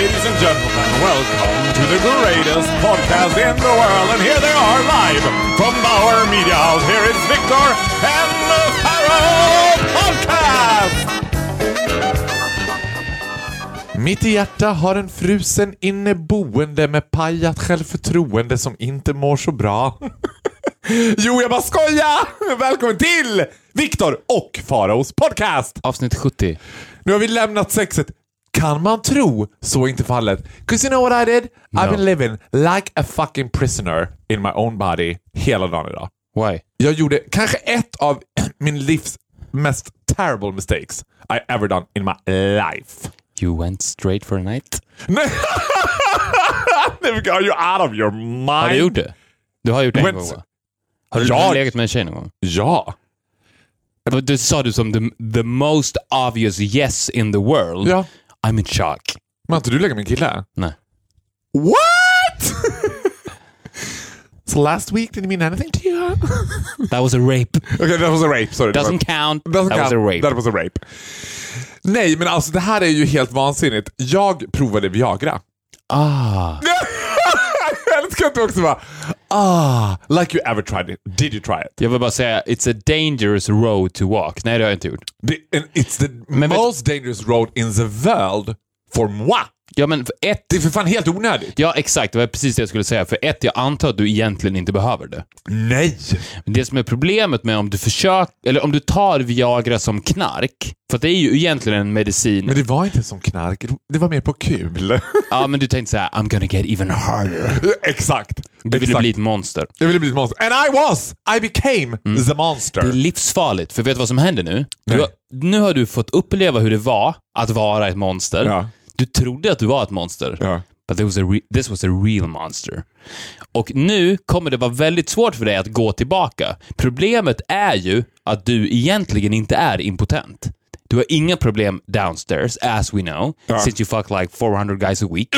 Ladies and gentlemen, welcome to the greatest podcast in the world. And here they are live from Bauer Media House. Here is Victor and the Pharaoh Podcast! Mitt i hjärta har en frusen inneboende med pajat självförtroende som inte mår så bra. jo, jag bara skojar! Välkommen till Viktor och Faraos podcast! Avsnitt 70. Nu har vi lämnat sexet. Kan man tro så är inte fallet? 'Cause you know what I did? I've No. been living like a fucking prisoner in my own body hela dagen idag. Why? Jag gjorde kanske ett av min livs mest terrible mistakes I ever done in my life. You went straight for a night? Nej, Are you out of your mind? Har du gjort det? Du har gjort det en gång va? Har du Ja. legat med en tjej någon gång? Ja. Du sa du som the, the most obvious yes in the world. Ja. I'm in shock. Men har inte du legat med en kille? Nej. What? so last week didn't mean anything to you? That was a rape. okay, that was a rape. Sorry. Doesn't count. Doesn't that was a count. rape. That was a rape. Nej, men alltså det här är ju helt vansinnigt. Jag provade Viagra. Ah. Du också bara ah, like you ever tried it. Did you try it? Jag vill bara säga, it's a dangerous road to walk. Nej, det har jag inte gjort. The, it's the Men vet- most dangerous road in the world for moi. Ja, men ett... Det är för fan helt onödigt. Ja, exakt. Det var precis det jag skulle säga. För ett, jag antar att du egentligen inte behöver det. Nej! Men Det som är problemet med om du försöker, eller om du tar Viagra som knark, för det är ju egentligen en medicin. Men det var inte som knark, det var mer på kul. Ja, men du tänkte såhär, I'm gonna get even harder. Exakt. Du ville bli ett monster. Jag ville bli ett monster. And I was! I became the monster. Mm. Det är livsfarligt, för vet du vad som händer nu? Har, nu har du fått uppleva hur det var att vara ett monster. Ja. Du trodde att du var ett monster. Ja. But this was, this was a real monster. Och nu kommer det vara väldigt svårt för dig att gå tillbaka. Problemet är ju att du egentligen inte är impotent. Du har inga problem downstairs, as we know, since you fuck like 400 guys a week.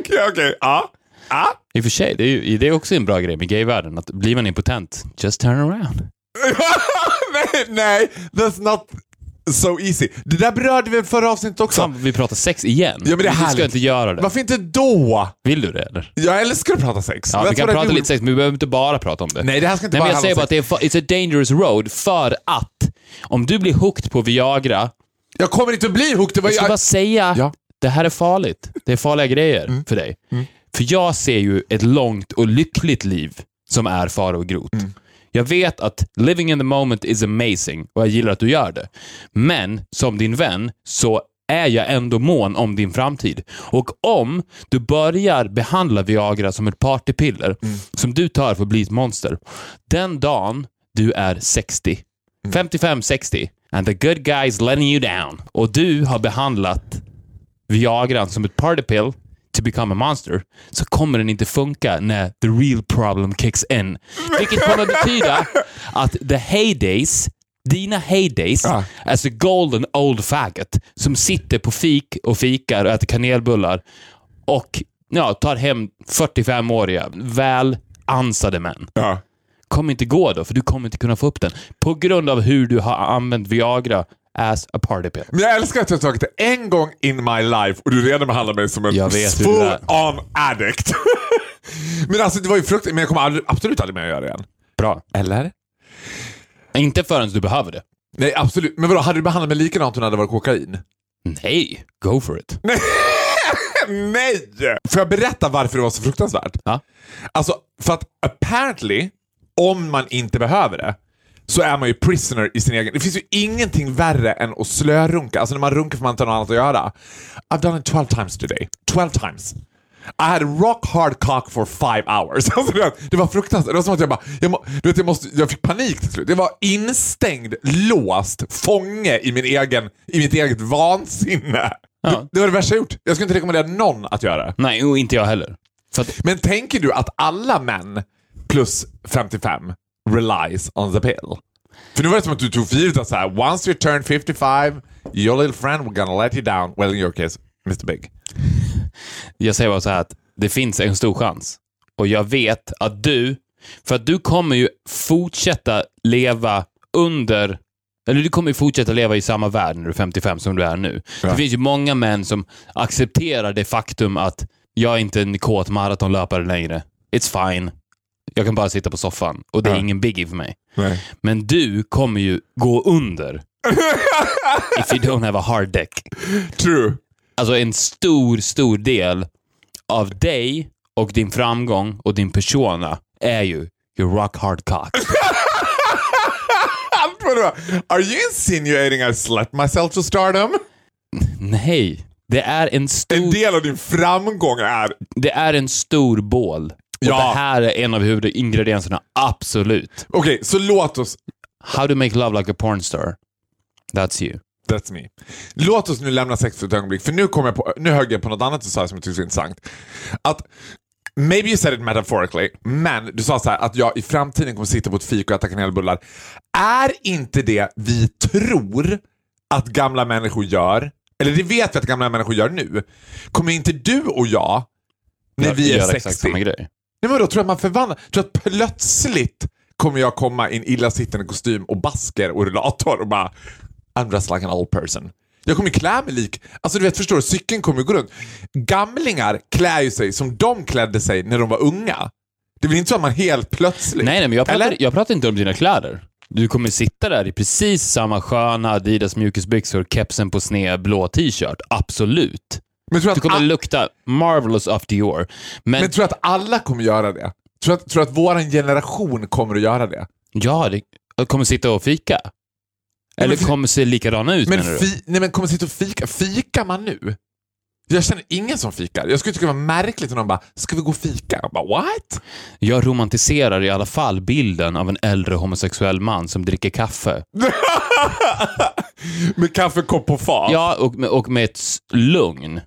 Okej, okej. Ja. Ja. I och för sig, det är, ju, det är också en bra grej med gayvärlden, att blir man impotent, just turn around. nej, nej, that's not so easy. Det där berörde vi i förra avsnittet också. Fan, vi pratar sex igen. Ja, men det är Du ska härligt. inte göra det. Varför inte då? Vill du det eller? Jag älskar att prata sex. Ja, vi kan prata lite sex, men vi behöver inte bara prata om det. Nej, det här ska inte Nej, men bara jag säger bara att det är, it's a dangerous road för att om du blir hooked på Viagra, Jag kommer inte att bli hooked. Det var jag ska jag... bara säga, Ja. det här är farligt. Det är farliga grejer för dig. För jag ser ju ett långt och lyckligt liv som är fara och grot. Jag vet att living in the moment is amazing och jag gillar att du gör det. Men som din vän så är jag ändå mån om din framtid. Och om du börjar behandla Viagra som ett partypiller som du tar för att bli ett monster, den dagen du är 60, 55-60, and the good guys letting you down, och du har behandlat Viagran som ett partypill to become a monster, så kommer den inte funka när the real problem kicks in. Vilket kommer betyda att the heydays, dina heydays, Ja. as a golden old faggot som sitter på fik och fikar och äter kanelbullar och ja, tar hem 45-åriga, väl ansade män Ja. kommer inte gå då, för du kommer inte kunna få upp den. På grund av hur du har använt Viagra as a party pill. Men jag älskar att jag har tagit det en gång in my life och du redan behandlar mig som en Jag vet hur full det är. on addict. men alltså det var ju fruktansvärt, men jag kommer aldrig, absolut aldrig mer att göra det igen. Bra. Eller? Inte förrän du behöver det. Nej, absolut. Men vadå, hade du behandlat mig likadant om det hade varit kokain? Nej, go for it. Nej! Får jag berätta varför det var så fruktansvärt? Ja. Alltså, för att apparently, om man inte behöver det, så är man ju prisoner i sin egen... Det finns ju ingenting värre än att slörunka. Alltså när man runkar för man inte något annat att göra. I've done it 12 times today. 12 times. I had a rock hard cock for five hours. Alltså, det, var, fruktansvärt. Det var som att jag bara... Jag, må, du vet, jag, måste, jag fick panik till slut. Jag var instängd, låst, fånge i, min egen, i mitt eget vansinne. Ja. Det, det var det värsta jag gjort. Jag skulle inte rekommendera någon att göra det. Nej, och inte jag heller. Att, Men tänker du att alla män plus 55 relies on the pill. För nu var det som att du tog för givet att så här, once you turn 55, your little friend we're gonna let you down. Well in your case, Mr Big. Jag säger bara så här att det finns en stor chans. Och jag vet att du, för att du kommer ju fortsätta leva under eller du kommer ju fortsätta leva i samma värld när du är 55 som du är nu. Ja. Det finns ju många män som accepterar det faktum att jag är inte en kåt maratonlöpare längre. It's fine. Jag kan bara sitta på soffan och det är ingen biggie för mig. Nej. Men du kommer ju gå under. if you don't have a hard deck. True. Alltså en stor, stor del av dig och din framgång och din persona är ju your rock hard cock. Are you insinuating I slept myself to stardom? Nej, det är en En stor, del av din framgång är... det är en stor bål. Ja. det här är en av huvudingredienserna, absolut. Okej, så låt oss... How to make love like a pornstar. That's you. That's me. Låt oss nu lämna sex för ett ögonblick, för nu, kom jag på, nu högg jag på något annat du sa som jag tyckte var intressant. Att, maybe you said it metaphorically, men du sa så här att jag i framtiden kommer sitta på ett fik och äta kanelbullar. Är inte det vi tror att gamla människor gör, eller det vet vi att gamla människor gör nu, kommer inte du och jag, när vi är Gör 60, exakt samma grej. Nej, men då tror jag man förvandlar. Tror att plötsligt kommer jag komma i en illasittande kostym och basker och rullator och bara I'm dressed like an old person. Jag kommer klä mig lik, alltså du vet förstår du, cykeln kommer gå runt. Gamlingar klär ju sig som de klädde sig när de var unga. Det väl inte så att man helt plötsligt... Nej, nej, men jag pratar, jag pratar inte om dina kläder. Du kommer sitta där i precis samma sköna Adidas mjukisbyxor, kepsen på sned, blå t-shirt. Absolut. Men tror Du att, kommer a- lukta marvelous of Dior. Men, men tror att alla kommer göra det? Tror att, tror att våran generation kommer att göra det? ja, det kommer sitta och fika. Eller men kommer se likadana ut Men, menar du? nej, men kommer sitta och fika. Fikar man nu? Jag känner ingen som fikar. Jag skulle tycka det var märkligt om någon bara, ska vi gå och fika? Jag bara, what? Jag romantiserar i alla fall bilden av en äldre homosexuell man som dricker kaffe. Med kaffekopp på fat? Ja, och och med ett lugn.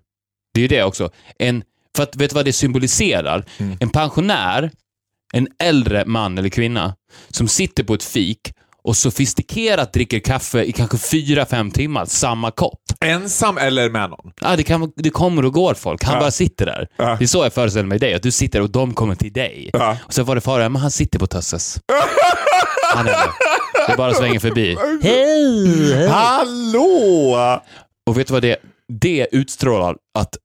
Det är ju det också. En, för att, vet du vad det symboliserar? Mm. En pensionär, en äldre man eller kvinna, som sitter på ett fik och sofistikerat dricker kaffe i kanske fyra, fem timmar, samma kopp. Ensam eller med någon? Ah, det, kan, det kommer och går folk. Han Ja. bara sitter där. Ja. Det är så jag föreställer mig dig, att du sitter och de kommer till dig. Ja. Och så var det fara, men han sitter på Tösses. Han är det. Det bara svänga förbi. Hej! Hallå! Och vet du vad det, det utstrålar? Att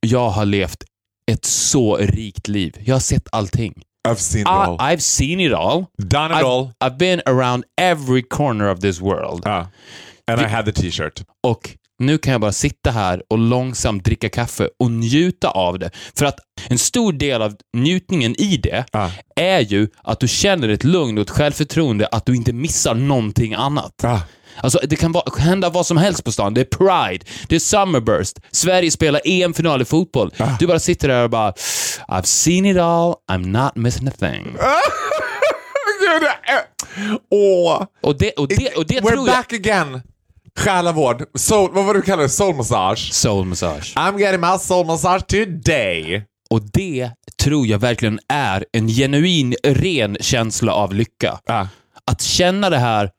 jag har levt ett så rikt liv. Jag har sett allting. I've seen it I, all. I've seen it all. Done it I've, all. I've been around every corner of this world. Ja. And I had the t-shirt. Och nu kan jag bara sitta här och långsamt dricka kaffe och njuta av det. För att en stor del av njutningen i det Ja. är ju att du känner ett lugn och ett självförtroende att du inte missar någonting annat. Ja. Alltså, det kan hända vad som helst på stan. Det är Pride, det är Summerburst, Sverige spelar EM-final i fotboll. Du bara sitter där och bara I've seen it all, I'm not missing a thing. Åh! Och det, och det, och det We're tror jag... back again. Själavård. Soul, vad var det du kallade det? Soul massage? Soul massage. I'm getting my soul massage today. Och det tror jag verkligen är en genuin, ren känsla av lycka. Ja. Att känna det här,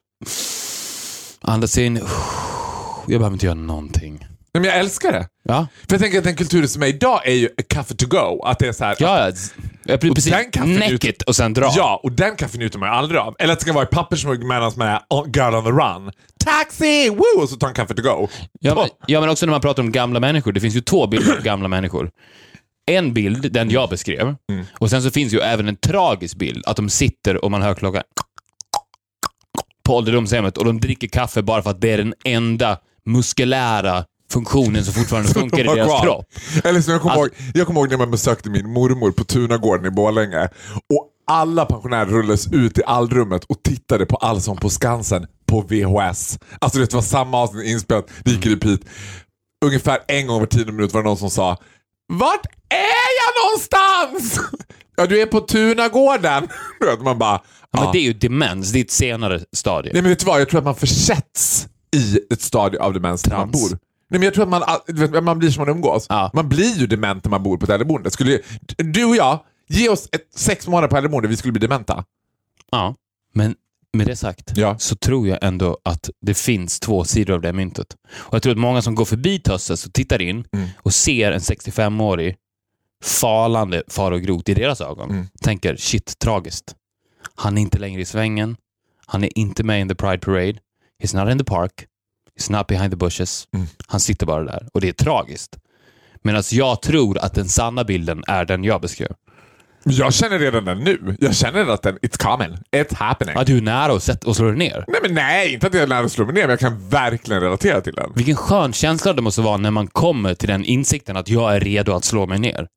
andas in, jag behöver inte göra någonting. Nej, men jag älskar det. Ja, För jag tänker att den kulturen som är idag är ju a kaffe to go. Att det är så här, ja, ja. Precis den kaffen näck ut- it och sen dra. Ja, och den kaffen njuter man ju aldrig av. Eller att det ska vara i pappersmugg medan man är on- girl on the run. Taxi! Woo! Och så tar en kaffe to go. Ja, men, ja, men också när man pratar om gamla människor. Det finns ju två bilder av gamla människor. En bild, den jag beskrev, och sen så finns ju även en tragisk bild, att de sitter och man hör klockan på ålderdomshemmet och de dricker kaffe bara för att det är den enda muskulära funktionen som fortfarande funkar i De deras kvar. kropp. Eller som jag kommer Alltså- ihåg, jag kommer ihåg när man besökte min mormor på Tunagården i Borlänge. Och alla pensionärer rullades ut i allrummet och tittade på Allsång på Skansen på VHS. Alltså det var samma avsnitt inspelat, det gick i repeat. Ungefär en gång var tionde minut var det någon som sa Vart är jag någonstans? ja, du är på Tunagården. Man bara, Ja, men det är ju demens, det är ett senare stadie. Nej men vet du vad, jag tror att man försätts i ett stadie av demens där man Trans. bor. Nej men jag tror att man, vet, man blir som man umgås. Ja. Man blir ju dement när man bor på ett äldreboende. Skulle, du och jag, Ge oss ett, sex månader på äldreboende, vi skulle bli dementa. Ja, men med det sagt Ja. så tror jag ändå att det finns två sidor av det myntet. Och Jag tror att många som går förbi Tösses och tittar in Mm. och ser en 65-årig falande far och grot i deras ögon Mm. tänker shit, tragiskt. Han är inte längre i svängen. Han är inte med in the Pride Parade. He's not in the park. He's not behind the bushes. Mm. Han sitter bara där och det är tragiskt. Medan jag tror att den sanna bilden är den jag beskrev. Jag känner redan den nu. Jag känner att den, it's coming. It's happening. Att du är nära och, sätt, och slår dig ner. Nej, men nej, inte att jag lär mig slå mig ner, men jag kan verkligen relatera till den. Vilken skön känsla det måste vara när man kommer till den insikten att jag är redo att slå mig ner.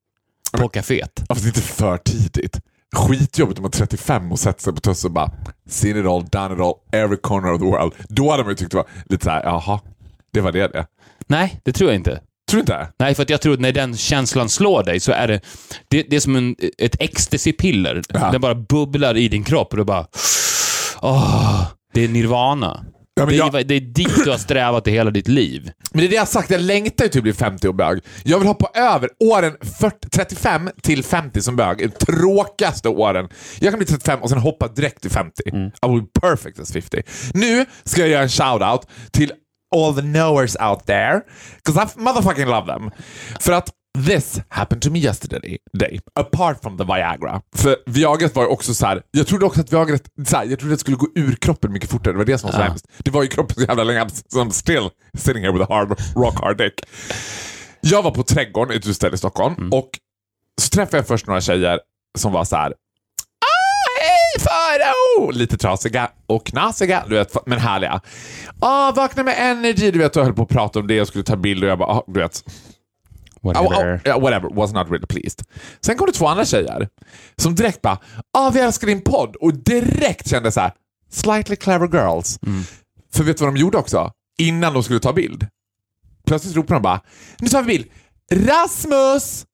På kaféet. Ja, fast inte för tidigt. Skitjobbigt om man är 35 och sätter sig på tuss och bara seen it all, done it all, every corner of the world. Då hade man ju tyckt det var lite såhär, jaha, det var det det. Nej, det tror jag inte. Tror du inte? Nej, för att jag tror att när den känslan slår dig så är det, det, det är som en, ett ecstasy-piller. Ja. Den bara bubblar i din kropp och du bara... Åh, det är nirvana. Ja, det, jag- är, det är dit du har strävat i hela ditt liv. Men det är det jag har sagt, jag längtar ju till att bli 50 och bög. Jag vill hoppa över åren 40, 35 till 50 som bög. De tråkigaste åren. Jag kan bli 35 och sen hoppa direkt till 50. I will be perfect as 50. Nu ska jag göra en shout-out till all the knowers out there. Because I motherfucking love them. För att this happened to me yesterday. Day, apart from the Viagra. För Viagrat var också så här. jag trodde också att Viagra, så här, jag trodde att det skulle gå ur kroppen mycket fortare. Det var det som var så Ja. hemskt. Det var ju kroppen så jävla länge. So I'm still sitting here with a hard, rock hard dick. Jag var på Trädgården, ett utställe i Stockholm, och så träffade jag först några tjejer som var så här. Farao! Lite trasiga och knasiga, du vet, men härliga. Ah, vakna med energy, du vet, och höll på att prata om det och skulle ta bild och jag bara, ah, du vet, Whatever. Oh, oh, whatever, was not really pleased. Sen kom det två andra tjejer som direkt bara ah, vi älskar din podd och direkt kände så här slightly clever girls. För vet du vad de gjorde också? Innan de skulle ta bild. Plötsligt ropade de bara nu tar vi bild. Rasmus!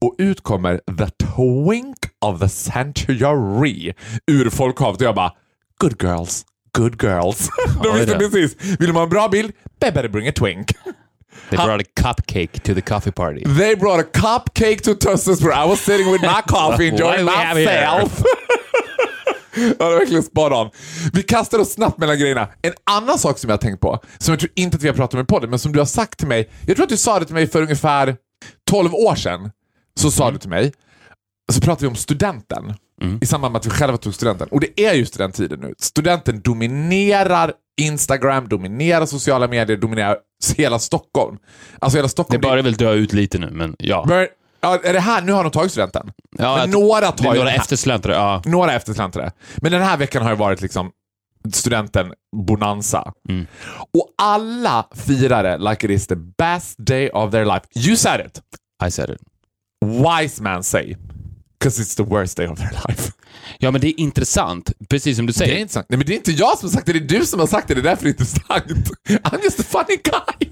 Och ut kommer the twink of the century ur folkhavet och jag bara good girls, good girls. de visste precis. Vill de ha en bra bild? They better bring a twink. They brought a cupcake to the coffee party. They brought a cupcake to Tussis where I was sitting with my coffee enjoying myself. ja, det var verkligen spot on. Vi kastar oss snabbt mellan grejerna. En annan sak som jag har tänkt på, som jag tror inte att vi har pratat om i podden, men som du har sagt till mig. Jag tror att du sa det till mig för ungefär 12 år sedan. Så sa du till mig. Så pratade vi om studenten. I samband med att vi själva tog studenten. Och det är ju studenttiden nu. Studenten dominerar Instagram, dominerar sociala medier, dominerar hela Stockholm. Alltså hela Det Stockholm. börjar väl dö ut lite nu, men ja. Men, ja, är det här, nu har de tagit studenten. ja men några det tar ju några eftersläntrare, ja. några eftersläntrare. Men den här veckan har ju varit liksom studenten bonanza. Mm. Och alla firar det like it is the best day of their life. You said it. I said it. Wise man say. Because it's the worst day of their life. Ja, men det är intressant. Precis som du Det säger. är inte sant. Nej, men det är inte jag som har sagt det, det är du som har sagt det. Det är därför det är intressant. I'm just a funny guy.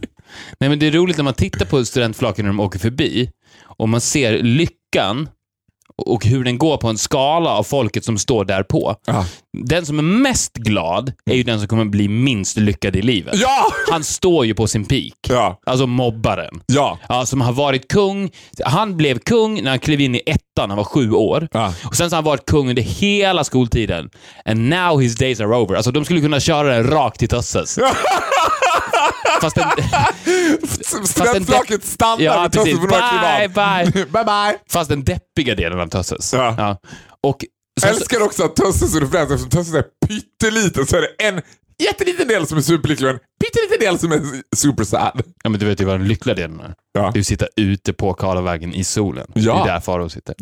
Nej, men det är roligt när man tittar på studentflaken när de åker förbi och man ser lyckan och hur den går på en skala av folket som står där på. Ja. Den som är mest glad är ju den som kommer bli minst lyckad i livet. Ja! Han står ju på sin peak. Ja. Alltså mobbaren. Ja. Ja, som har varit kung. Han blev kung när han klev in i ettan, han var sju år. Ja. Och Sen så har han varit kung under hela skoltiden. And now his days are over. Alltså de skulle kunna köra den rakt till Tösses. Fast den, Studentflaket stannar Ja, vid några Bye, bye. bye, bye. fast den deppiga delen av Tösses. Ja. Och Jag älskar också att Tösses är referens eftersom Tösses är pytteliten så är det en jätteliten del som är superlycklig och en pytteliten del som är super sad. ja, men du vet ju vad den lyckliga delen är. Ja. Det är att sitta ute på Karlavägen i solen. Ja. Det är där Farao sitter.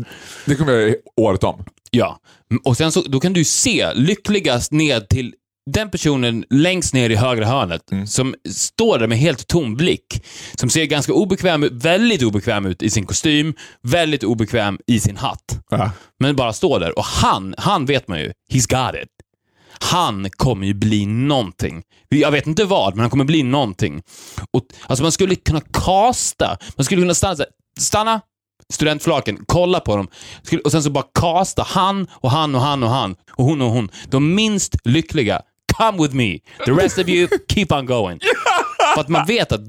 Det kommer jag året om. Ja, och sen så, då kan du se lyckligast ned till den personen längst ner i högra hörnet som står där med helt tom blick. Som ser ganska obekväm ut, väldigt obekväm ut i sin kostym, väldigt obekväm i sin hatt. Ja. Men bara står där. Och han, han vet man ju, he's got it. Han kommer ju bli någonting. Jag vet inte vad, men han kommer bli någonting. Och, alltså man skulle kunna kasta, man skulle kunna stanna stanna, studentflaken, kolla på dem. Och sen så bara kasta han och han och han och han och hon och hon. De minst lyckliga, come with me. The rest of you, keep on going. För att man vet att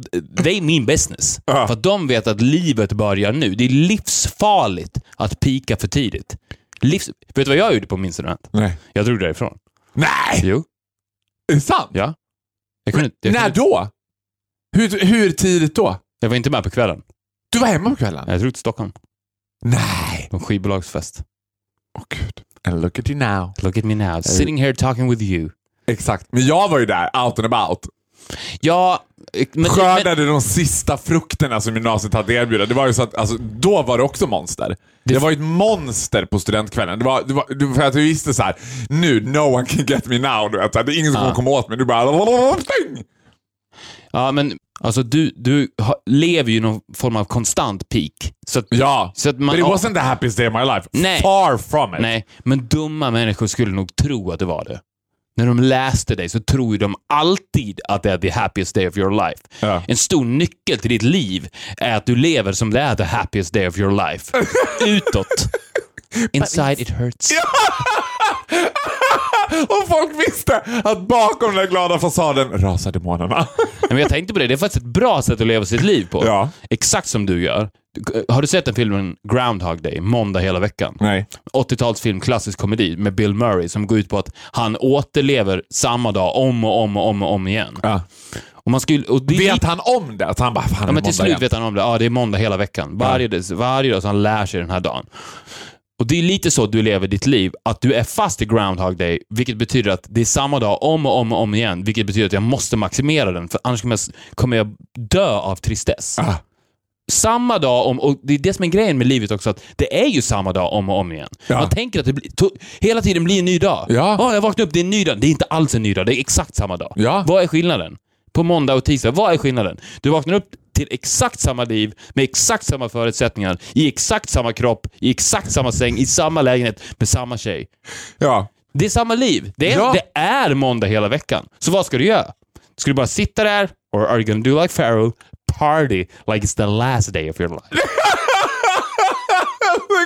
they mean business. Ja. För att de vet att livet börjar nu. Det är livsfarligt att pika för tidigt. Livs... Vet du vad jag gjorde på min student? Nej. Jag drog därifrån. Nej! Jo. Är det sant? Ja. Jag, kunde, jag, När kunde, då? Hur, hur tidigt då? jag var inte med på kvällen. Du var hemma på kvällen? Jag drog till Stockholm. Nej! På en skivbolagsfest. Åh gud. And look at you now. Look at me now, sitting here talking with you. Exakt. Men jag var ju där, out and about. Ja, men... men Skördade de sista frukterna som gymnasiet hade erbjuda. Det var ju så att, alltså, då var det också monster. Det, var ju ett monster på studentkvällen. Det var, det var, det var för att jag visste så här: nu, no one can get me now. Du vet, det är ingen som kommer komma åt mig. Du bara... ja, men alltså du, du lever ju i någon form av konstant peak. Så att, Ja, Så att man- but it wasn't the happiest day of my life. Nej. Far from it. Nej, men dumma människor skulle nog tro att det var det. När de läste dig så tror de alltid att det är the happiest day of your life. Ja. En stor nyckel till ditt liv är att du lever som det är the happiest day of your life. Utåt. Inside it hurts. Och folk visste att bakom den glada fasaden rasar demonerna. Men jag tänkte på det, det är faktiskt ett bra sätt att leva sitt liv på. Ja. Exakt som du gör. Har du sett den filmen Groundhog Day, måndag hela veckan? Nej. 80-talsfilm, klassisk komedi med Bill Murray som går ut på att han återlever samma dag om och om och om och om igen. Ja. Och man skulle, och det Vet han om det? Att han bara, fan Ja, men till slut igen. vet han om det. Ja, det är måndag hela veckan. Varje, dag- varje dag så han lär sig den här dagen. Och Det är lite så du lever ditt liv, att du är fast i Groundhog Day, vilket betyder att det är samma dag om och om och om igen, vilket betyder att jag måste maximera den, för annars kommer jag, kommer jag dö av tristess. Ah. Samma dag om, och det är det som är grejen med livet också, att det är ju samma dag om och om igen. Ja. Man tänker att det blir, to, hela tiden blir en ny dag. Ja. Åh, jag vaknar upp, det är en ny dag. Det är inte alls en ny dag, det är exakt samma dag. Ja. Vad är skillnaden? På måndag och tisdag, vad är skillnaden? Du vaknar upp till exakt samma liv, med exakt samma förutsättningar, i exakt samma kropp, i exakt samma säng, i samma lägenhet, med samma tjej. Ja. Det är samma liv. Det är, Ja. det är måndag hela veckan. Så vad ska du göra? Ska du bara sitta där, or are you gonna do like Pharaoh, party like it's the last day of your life?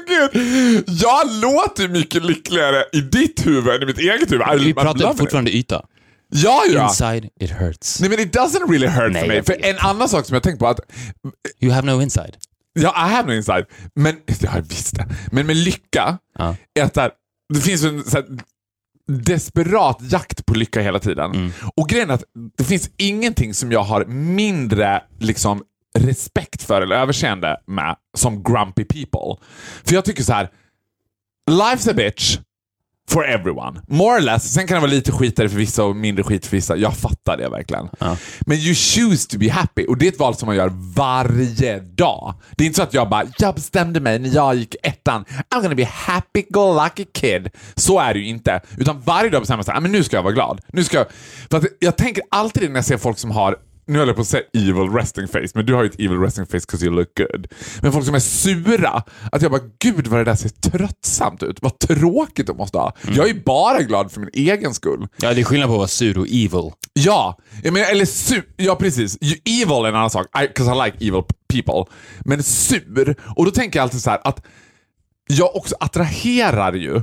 Gud, jag låter mycket lyckligare i ditt huvud än i mitt eget huvud. Vi pratar fortfarande yta. Ja, ja. Inside it hurts. Nej men it doesn't really hurt Nej, för mig. För en annan sak som jag tänkt på att, You have no inside. ja I have no inside, men, ja visst det. Men med lycka, Ja. är att där, det finns en så här, desperat jakt på lycka hela tiden. Mm. Och grejen är att det finns ingenting som jag har mindre liksom respekt för eller överseende med som grumpy people. För jag tycker så här, life's a bitch for everyone. More or less. Sen kan det vara lite skitare för vissa och mindre skit för vissa. Jag fattar det verkligen. Men you choose to be happy och det är ett val som man gör varje dag. Det är inte så att jag bara, jag bestämde mig när jag gick ettan, I'm gonna be happy go lucky kid. Så är det ju inte. Utan varje dag bestämmer man sig, "Ah, men nu ska jag vara glad. Nu ska jag... För jag tänker alltid när jag ser folk som har nu höll jag på att säga evil resting face, men du har ju ett evil resting face because you look good. Men folk som är sura, att jag bara, gud vad det där ser tröttsamt ut. Vad tråkigt de måste ha. Jag är ju bara glad för min egen skull. Ja, det är skillnad på att vara sur och evil. Ja, menar, eller sur. Ja, precis. Evil är en annan sak, because I, like evil people. Men sur, och då tänker jag alltid så här att jag också attraherar ju,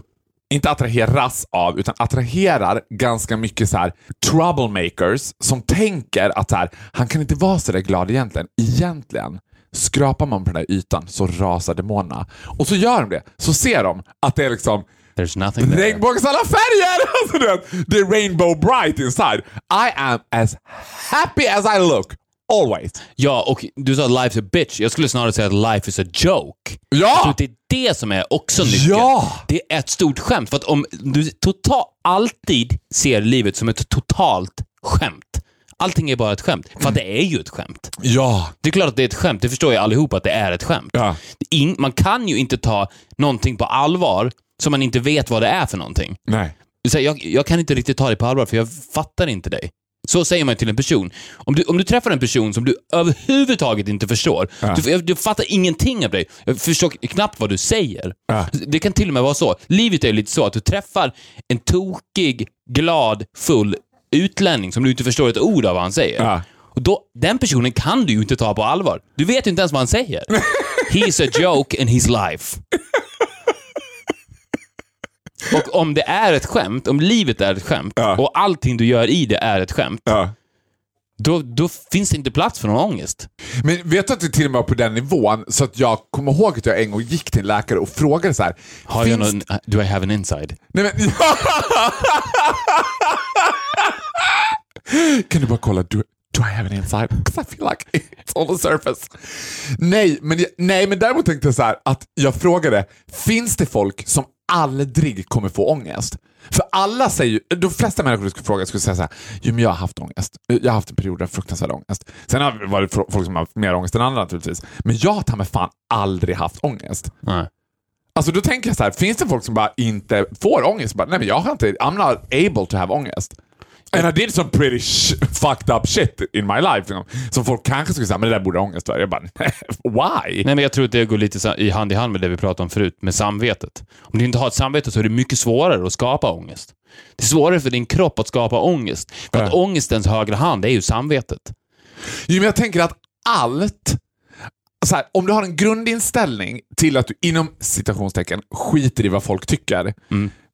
inte attraheras av, utan attraherar ganska mycket så här troublemakers som tänker att så här, han kan inte vara så där glad egentligen. Egentligen skrapar man på den där ytan så rasar demonerna. Och så gör de det. Så ser de att det är liksom There's nothing there. Regnbågens alla färger! Det är rainbow bright inside. I am as happy as I look. Always. Ja, och du sa life's a bitch. Jag skulle snarare säga att life is a joke. Ja! det är det som är också nyckeln. Ja! Det är ett stort skämt. För att om du total, alltid ser livet som ett totalt skämt. Allting är bara ett skämt. För att det är ju ett skämt. Ja. Det är klart att det är ett skämt. Det förstår ju allihopa att det är ett skämt. Ja. In, man kan ju inte ta någonting på allvar som man inte vet vad det är för någonting. Nej. Så jag, jag kan inte riktigt ta dig på allvar för jag fattar inte dig. Så säger man till en person. Om du, om du träffar en person som du överhuvudtaget inte förstår, du, du fattar ingenting av dig, jag förstår knappt vad du säger. Ja. Det kan till och med vara så. Livet är lite så att du träffar en tokig, glad, full utlänning som du inte förstår ett ord av vad han säger. Ja. Och då, den personen kan du ju inte ta på allvar. Du vet ju inte ens vad han säger. He's a joke in his life. Och om det är ett skämt, om livet är ett skämt Ja. och allting du gör i det är ett skämt, Ja. då, då finns det inte plats för någon ångest. Men vet du att det till och med var på den nivån så att jag kommer ihåg att jag en gång gick till en läkare och frågade så här. Har jag någon, do I have an inside? Nej men... kan du bara kolla, do, do I have an inside? 'Cause I feel like it's on the surface. Nej, men, nej, men däremot tänkte jag så här att jag frågade, finns det folk som aldrig kommer få ångest? För alla säger ju, de flesta människor du skulle fråga skulle säga så här, jo men jag har haft ångest. Jag har haft en period av fruktansvärd ångest. Sen har det varit folk som har haft mer ångest än andra naturligtvis. Men jag har ta mig fan aldrig haft ångest. Nej. Alltså då tänker jag så här, finns det folk som bara inte får ångest? Bara, nej men jag har inte, I'm not able to have ångest. And I did some pretty fucked up shit in my life. Som folk kanske skulle säga, men det där borde ångest för. Jag bara, why? Nej, men jag tror att det går lite i hand i hand med det vi pratade om förut, med samvetet. Om du inte har ett samvete så är det mycket svårare att skapa ångest. Det är svårare för din kropp att skapa ångest. För att ångestens högra hand är ju samvetet. Jo, men jag tänker att allt, här, om du har en grundinställning till att du inom citationstecken skiter i vad folk tycker.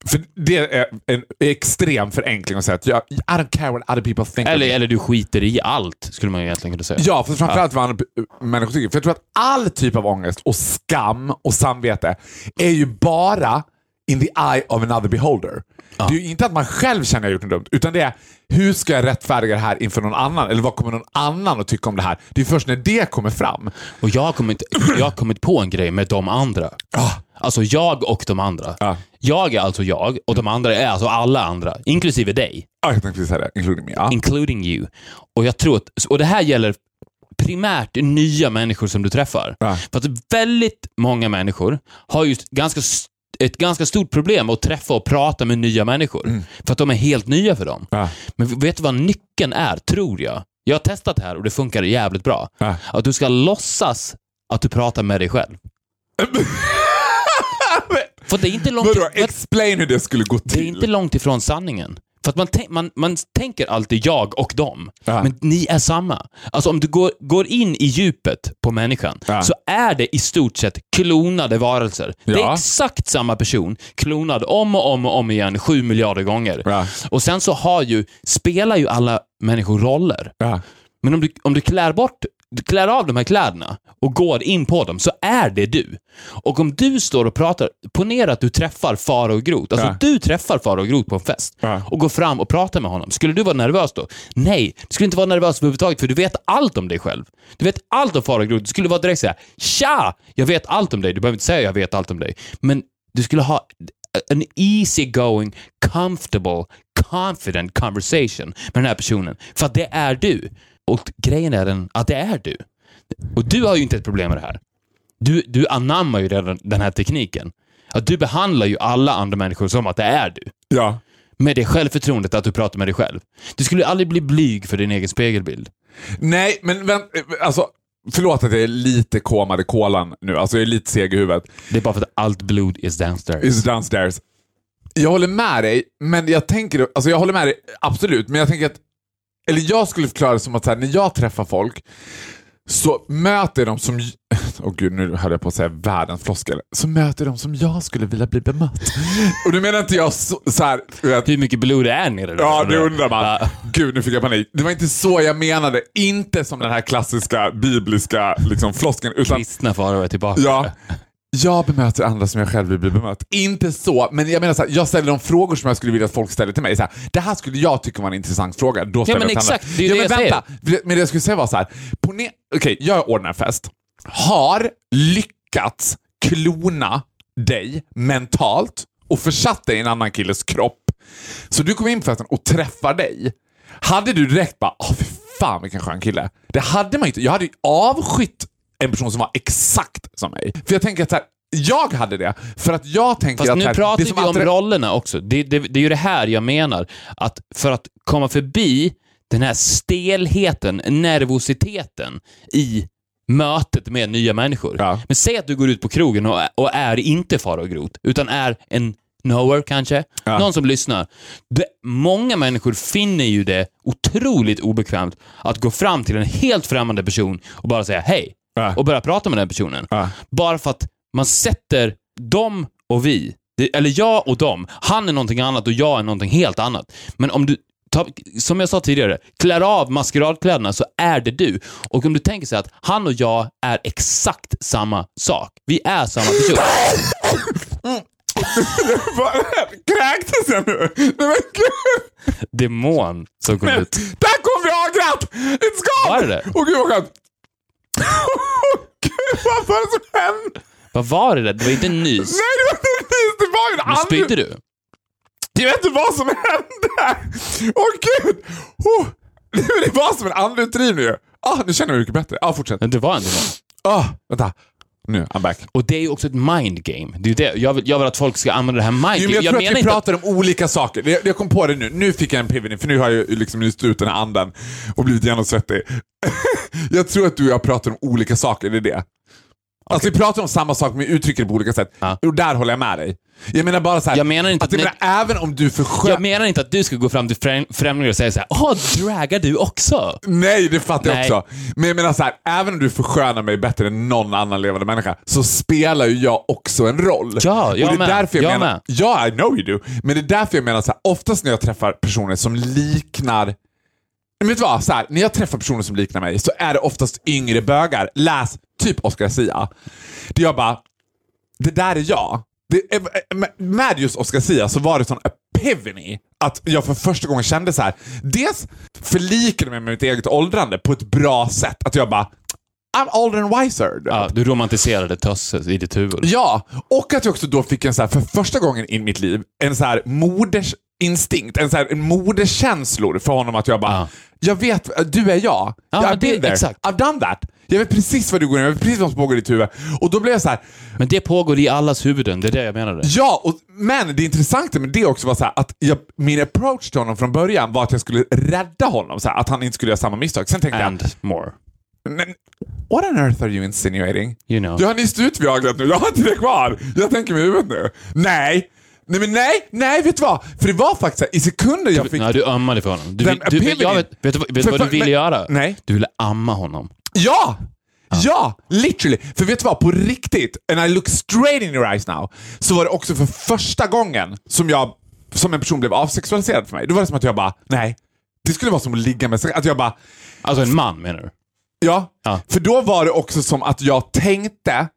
För det är en extrem förenkling att säga att jag, I don't care what other people think Eller, eller du skiter i allt, skulle man ju egentligen kunna säga. Ja, för framförallt vad andra p- människor tycker. För jag tror att all typ av ångest och skam och samvete är ju bara in the eye of another beholder. Det är ju inte att man själv känner att jag gjort något dumt, utan det är hur ska jag rättfärdiga det här inför någon annan? Eller vad kommer någon annan att tycka om det här? Det är först när det kommer fram. Och jag har, kommit, jag har kommit på en grej med de andra. Alltså jag och de andra. Ja. Jag är alltså jag och de andra är alltså alla andra, inklusive dig. Ja, jag tänkte precis säga det. Including me. Ja. Including you. Och jag tror att, och det här gäller primärt nya människor som du träffar. Ja. För att väldigt många människor har just ganska, ett ganska stort problem att träffa och prata med nya människor. För att de är helt nya för dem. Ja. Men vet du vad nyckeln är, tror jag? Jag har testat det här och det funkar jävligt bra. Ja. Att du ska låtsas att du pratar med dig själv. För det är inte långt, Vadå, explain hur det skulle gå det är till. inte långt ifrån sanningen. För att man, man, man tänker alltid jag och dem, Ja. men ni är samma. Alltså om du går, går in i djupet på människan, Ja. så är det i stort sett klonade varelser. Det är Ja. exakt samma person, klonad om och om och om igen, sju miljarder gånger. Ja. Och sen så har ju, spelar ju alla människor roller. Ja. Men om du, om du klär bort klär av de här kläderna och går in på dem, så är det du. Och om du står och pratar, ponera att du träffar Farao Groth. Alltså Ja. du träffar Farao Groth på en fest Ja. och går fram och pratar med honom. Skulle du vara nervös då? Nej, du skulle inte vara nervös överhuvudtaget för du vet allt om dig själv. Du vet allt om Farao Groth. Du skulle vara direkt säga “Tja! Jag vet allt om dig”. Du behöver inte säga “Jag vet allt om dig”. Men du skulle ha en easy going, comfortable, confident conversation med den här personen. För att det är du. Och grejen är den att det är du. Och du har ju inte ett problem med det här. Du, du anammar ju redan den här tekniken. Att du behandlar ju alla andra människor som att det är du. ja. Med det självförtroendet att du pratar med dig själv. Du skulle aldrig bli blyg för din egen spegelbild. Nej, men vänt, alltså, förlåt att jag är lite komade kolan nu. Alltså jag är lite seg i huvudet. Det är bara för att allt blod is downstairs. Is downstairs. Jag håller med dig, men jag tänker, alltså jag håller med dig absolut, men jag tänker att, eller jag skulle förklara det som att här, när jag träffar folk så möter dem som, åh gud nu höll jag på att säga världens floskel, så möter dem som jag skulle vilja bli bemött. Och nu menar inte jag så, så här, vet, Hur mycket blod det är nere där. Ja, det undrar man. Ja. Gud, nu fick jag panik. Det var inte så jag menade. Inte som den här klassiska bibliska liksom, floskeln. Utan, Kristna faror är tillbaka. ja, jag bemöter andra som jag själv vill bli bemött. Inte så, men jag menar så här, jag ställer de frågor som jag skulle vilja att folk ställer till mig. Så här, det här skulle jag tycka var en intressant fråga. Då ställer men jag exakt, andra. det är ja, det men jag vänta. Men det jag skulle säga var så här. Okej, okay, jag ordnar fest. Har lyckats klona dig mentalt och försatt dig i en annan killes kropp. Så du kommer in på festen och träffar dig. Hade du direkt bara, åh fy fan vilken skön kille. Det hade man inte. Jag hade ju avskytt en person som var exakt som mig. För jag tänker att så här, jag hade det, för att jag tänker Fast att... nu här, pratar vi om rollerna också. Det, det, det är ju det här jag menar. Att för att komma förbi den här stelheten, nervositeten i mötet med nya människor. Ja. Men säg att du går ut på krogen och, och är inte Farao Groth, utan är en knower kanske, Ja. någon som lyssnar. Det, många människor finner ju det otroligt obekvämt att gå fram till en helt främmande person och bara säga hej Ja. och börja prata med den personen. Ja. Bara för att man sätter dem och vi, det, eller jag och dem. Han är någonting annat och jag är någonting helt annat. Men om du ta, som jag sa tidigare, klär av maskeradkläderna så är det du. Och om du tänker sig att han och jag är exakt samma sak. Vi är samma person. Kräktes jag nu? Demon som kom ut. Där kom viagrat! It's gone! Var det det? Åh gud vad skönt! Gud vad var det som hände? Vad var det där? Det var inte en nys. Nej det var inte precis, det var ju en annan... spydde du? Jag vet inte vad som hände! Åh gud! Oh. Det var som en andutdrivning ju. Ah, nu känner jag mig mycket bättre. Ah, fortsätt. Men det var en demon. Ah, vänta. Nu, I'm back. Och det är ju också ett mind game. Det är det. Jag, vill, jag vill att folk ska använda det här mind Jo, game. men jag, tror att vi inte pratar om olika saker. Jag, jag kom på det nu. Nu fick jag en pivoting, för nu har jag liksom nyst ut den här anden och blivit genomsvettig. jag tror att du och jag pratar om olika saker, det är det. Alltså vi pratar om samma sak men uttrycker det på olika sätt. Ja. Och där håller jag med dig. Jag menar bara så här, Jag menar inte att, att- menar, även om du försköt... Jag menar inte att du ska gå fram till främ- främlingar och säga så här, åh, dragar du också? Nej, det fattar Nej. jag också. Men jag menar så här, även om du förskönar mig bättre än någon annan levande människa, så spelar ju jag också en roll. Ja, jag och det är med. Därför jag, Jag menar, med. Ja, I know you do. Men det är därför jag menar så här, oftast när jag träffar personer som liknar men vet du vad? Så här, när jag träffar personer som liknar mig så är det oftast yngre bögar. Läs typ Oscar Sia. Det jag bara, det där är jag. Det, är- med just Oscar Sia så var det sån epiphany att jag för första gången kände så här. dels förlikade mig med mitt eget åldrande på ett bra sätt. Att jag bara, I'm older and wiser. Ja, du romantiserade Tösse i ditt huvud. Ja, och att jag också då fick en så här, för första gången i mitt liv, en så här modersinstinkt, en så här en moderskänslor för honom att jag bara, Ja. jag vet, du är jag. Ja, I've det- been there. exakt. I've done that. Jag vet precis vad du går in, jag vet precis vad som pågår i ditt huvud. Och då blev jag så här, Men det pågår i allas huvuden, det är det jag menade. ja, och, men det intressanta med det också var så här, att jag, min approach till honom från början var att jag skulle rädda honom, så här, att han inte skulle göra samma misstag. Sen tänkte And more. jag, men, what on earth are you insinuating? You know. Du har nyss ut Viagrat nu, jag har inte det kvar. Jag tänker med huvudet nu. Nej! Nej men nej, nej vet du vad? För det var faktiskt här, i sekunder jag fick... Nej, du ömmade för honom. Du, Den du, epiphany. jag vet, vet du vad, vet du För- vad du ville men- göra? Nej. Du ville amma honom. Ja! Ja, literally. För vet du vad? På riktigt, and I look straight in your eyes now, så var det också för första gången som jag som en person blev avsexualiserad för mig. Då var det som att jag bara, nej. Det skulle vara som att ligga med sig. Att jag bara, Alltså en man menar du? ja. Ja. För då var det också som att jag tänkte,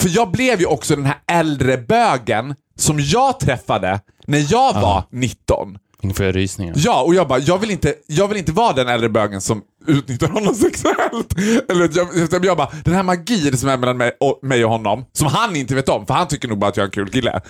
för jag blev ju också den här äldre bögen som jag träffade när jag var 19. Nu får jag rysningar. Ja, och jag bara, jag vill inte, jag vill inte vara den äldre bögen som utnyttjar honom sexuellt. Eller jag, jag bara, den här magin som är mellan mig och, mig och honom, som han inte vet om, för han tycker nog bara att jag är en kul kille.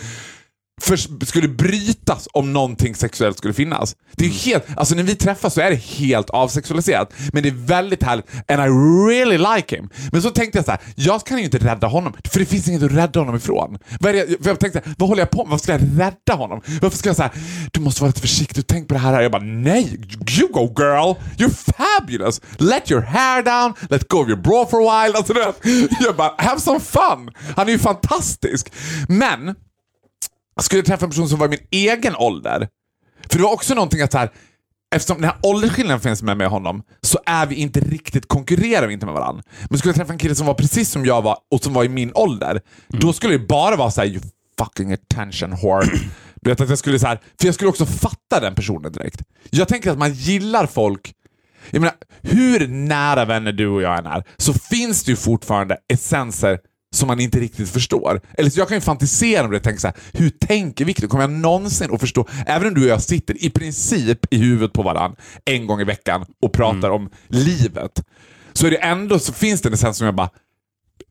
För, skulle brytas om någonting sexuellt skulle finnas. Det är ju helt, alltså när vi träffas så är det helt avsexualiserat. Men det är väldigt härligt and I really like him. Men så tänkte jag så här, jag kan ju inte rädda honom, för det finns inget att rädda honom ifrån. Vad, för jag tänkte, vad håller jag på med? Varför ska jag rädda honom? Varför ska jag säga, du måste vara lite försiktig, tänk på det här. Jag bara, nej, you go girl, you're fabulous. Let your hair down, let go of your bra for a while. Alltså, jag bara, have some fun. Han är ju fantastisk. Men, jag skulle träffa en person som var i min egen ålder. För det var också någonting att så här, eftersom den här åldersskillnaden finns med mig och honom, så är vi inte riktigt, konkurrerar vi inte med varandra. Men skulle jag träffa en kille som var precis som jag var och som var i min ålder, då skulle det bara vara såhär you fucking attention whore. Du vet att jag skulle så här, för jag skulle också fatta den personen direkt. Jag tänker att man gillar folk jag menar, hur nära vänner du och jag än är, så finns det ju fortfarande essenser som man inte riktigt förstår. Eller så jag kan ju fantisera om det och tänka så här, hur tänker Victor? Kommer jag någonsin att förstå? Även om du och jag sitter i princip i huvudet på varandra en gång i veckan och pratar om livet, så är det ändå så finns det en essens som jag bara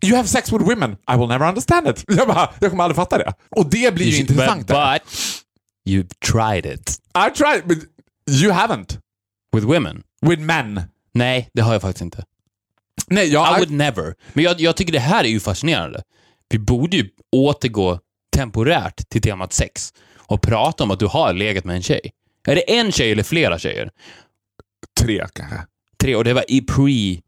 You have sex with women, I will never understand it. Jag, bara, jag kommer aldrig fatta det. Och det blir ju You- intressant. But, but you've tried it. I tried, but you haven't. With women? With men. Nej, det har jag faktiskt inte. Nej, jag, I would never. Men jag, jag tycker det här är ju fascinerande. Vi borde ju återgå temporärt till temat sex och prata om att du har legat med en tjej. Är det en tjej eller flera tjejer? tre kanske. Tre, och det var i pre...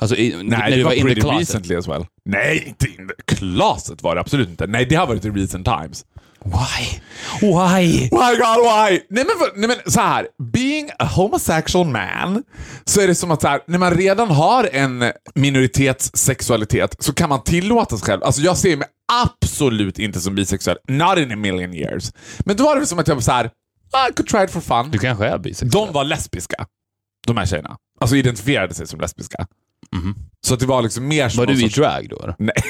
Alltså i, Nej, det var in the pretty closet. recently as well. Nej, inte in the closet var det absolut inte. Nej, det har varit i recent times. Why? Why? Why God why? Nej men, för- nej men så här. being a homosexual man, så är det som att så här, när man redan har en minoritetssexualitet så kan man tillåta sig själv. Alltså jag ser mig absolut inte som bisexuell. Not in a million years. Men då var det som att jag var så här. I could try it for fun. Du kanske är bisexuell? De var lesbiska, de här tjejerna. Alltså identifierade sig som lesbiska. Så att det var liksom mer som Var du i drag då? Nej.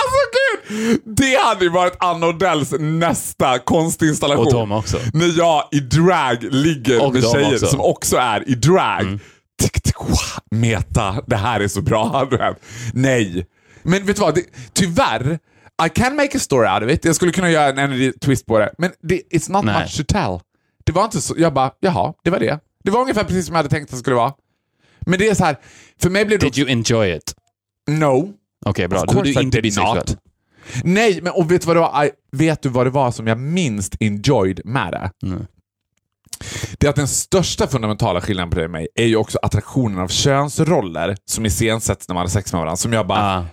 alltså gud! Det hade ju varit Anna Odells nästa konstinstallation. Och Tom också. När jag i drag ligger Och med tjejer också. som också är i drag. Tick, tick, wah, meta, det här är så bra. Nej. Men vet du vad? Det, tyvärr, I can make a story out of it. Jag skulle kunna göra en energy twist på det. Men det, it's not Nej. much to tell. Det var inte så, jag bara, jaha, det var det. Det var ungefär precis som jag hade tänkt att det skulle vara. Men det är så här, för mig blev det Did you enjoy it? No. Okej, bra. Of Då är du inte bisexuell. Nej, men och vet du, vad det var? I, vet du vad det var som jag minst enjoyed med det? Nej. Det är att den största fundamentala skillnaden på dig och mig är ju också attraktionen av könsroller som iscensätts när man har sex med varandra. Som jag bara, Ah.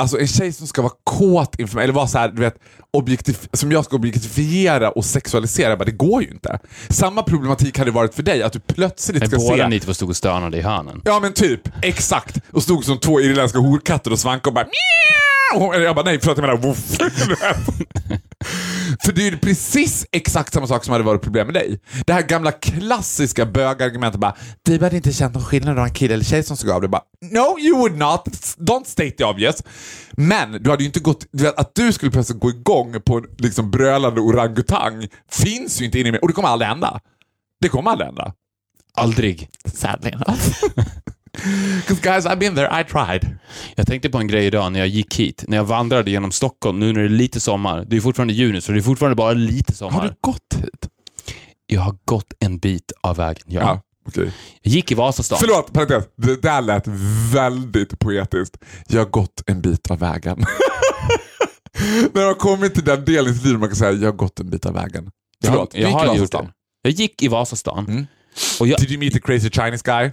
Alltså en tjej som ska vara kåt inför mig, eller vara så här, du vet, objektif- som jag ska objektifiera och sexualisera, bara, det går ju inte. Samma problematik hade varit för dig, att du plötsligt Men ska båda se... ni två stod och stönade i hörnen. Ja men typ, exakt. Och stod som två irländska horkatter och svankade och bara! Eller Jag bara nej, förlåt jag menar woof. För det är ju precis exakt samma sak som hade varit problem med dig. Det här gamla klassiska bögargumentet bara Du hade inte känt någon skillnad mellan kille eller tjej som såg av dig. Bara No you would not, don't state the obvious. Men du hade ju inte gått, du vet, att du skulle plötsligt gå igång på en liksom brölande orangutang finns ju inte inne i mig och det kommer aldrig hända. Det kommer aldrig hända. Aldrig. Sadly enough. Because guys, I've been there, I tried. Jag tänkte på en grej idag när jag gick hit. När jag vandrade genom Stockholm, nu när det är lite sommar. Det är fortfarande juni, så det är fortfarande bara lite sommar. Har du gått hit? Jag har gått en bit av vägen, ja. Ja, okej. Jag gick i Vasastan. Förlåt, parentes. Det där lät väldigt poetiskt. Jag har gått en bit av vägen. När man kommit till den delen i man kan säga jag har gått en bit av vägen. Jag, Förlåt, jag gick i har gjort det. Jag gick i Vasastan. Mm. Och jag... Did you meet the crazy Chinese guy?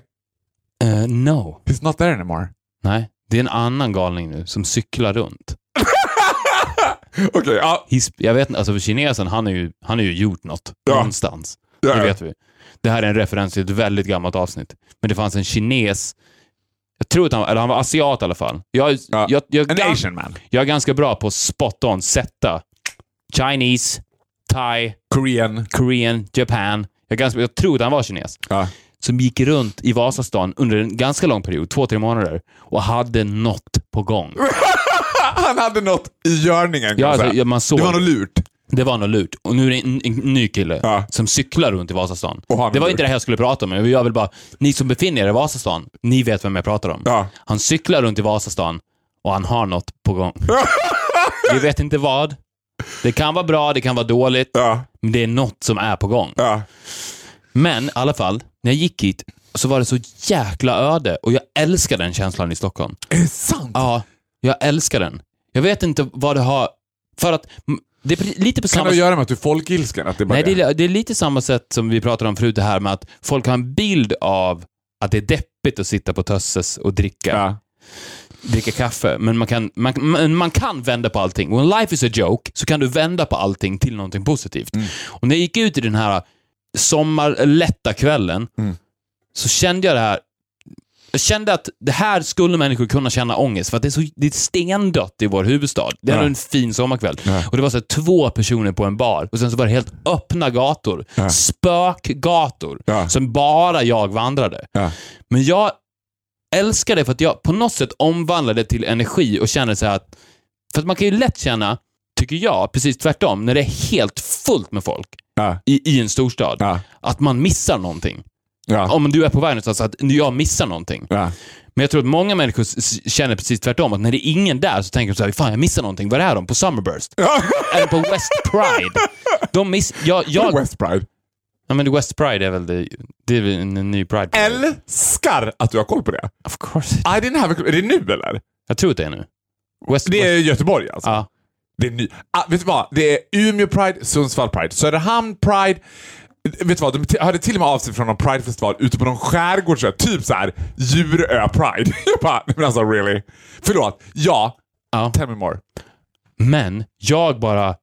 Eh, no. He's not there anymore. Nej, det är en annan galning nu som cyklar runt. Okej, ja. He's, jag vet inte, alltså för kinesen, han har ju, han har ju gjort något Ja. någonstans. Ja, Det ja. vet vi. Det här är en referens till ett väldigt gammalt avsnitt. Men det fanns en kines, jag tror att han, eller han var asiat i alla fall. Jag, Ja. jag, jag, An jag, asian man. jag är ganska bra på spot on, sätta Chinese, Thai, Korean. Korean, Japan. Jag, är ganska, jag tror att han var kines. Ja. Som gick runt i Vasastan under en ganska lång period, två, tre månader, och hade något på gång. Han hade något i görningen kan Ja, alltså, ja, man såg. Det var något lurt. Det var något lurt. Och nu är det en, en ny kille Ja. som cyklar runt i Vasastan. Det var är inte det här jag skulle prata om, men jag vill bara... Ni som befinner er i Vasastan, ni vet vem jag pratar om. Ja. Han cyklar runt i Vasastan och han har något på gång. Vi vet inte vad. Det kan vara bra, det kan vara dåligt, Ja, men det är något som är på gång. Men i alla fall, när jag gick hit så var det så jäkla öde och jag älskar den känslan i Stockholm. Är det sant? Ja, jag älskar den. Jag vet inte vad det har... För att mm, det är lite på Kan samma det göra med att du är folkilsken? Att det bara Nej, det är, det är lite samma sätt som vi pratade om förut, det här med att folk har en bild av att det är deppigt att sitta på Tösses och dricka, Ja. dricka kaffe. Men man kan, man, man, man kan vända på allting. When life is a joke så kan du vända på allting till någonting positivt. Och när jag gick ut i den här sommarlätta kvällen så kände jag det här jag kände att det här skulle människor kunna känna ångest för att det är, så, det är stendött i vår huvudstad. Det är Ja. en fin sommarkväll. Ja. Och det var så två personer på en bar och sen så var det helt öppna gator. Ja. Spökgator. Som bara jag vandrade. Men jag älskar det för att jag på något sätt omvandlade det till energi och känner så här att... För att man kan ju lätt känna, tycker jag, precis tvärtom, när det är helt fullt med folk Ja. i, i en storstad, Ja. att man missar någonting. Ja. Om du är på väg någonstans, att jag missar någonting. Men jag tror att många människor känner precis tvärtom, att när det är ingen där så tänker de så här, fan jag missar någonting. Var är de? På Summerburst? Eller på West Pride? De miss... Jag... jag West Pride. ja, men West Pride är väl det... Det är väl en, ny Pride? Älskar att du har koll på det. Of course. I didn't have a. Är det nu eller? Jag tror att det är nu. West, Det är West, Göteborg alltså? ja. Det är ny. Ah, vet du vad? Det är Umeå Pride, Sundsvall Pride, Söderhamn Pride. Vet du vad? De hörde till och med av sig från någon Pride-festival ute på någon skärgård, så här, typ så här Djurö Pride. Jag bara, men alltså really? Förlåt. Ja. Ja. Tell me more. Men jag bara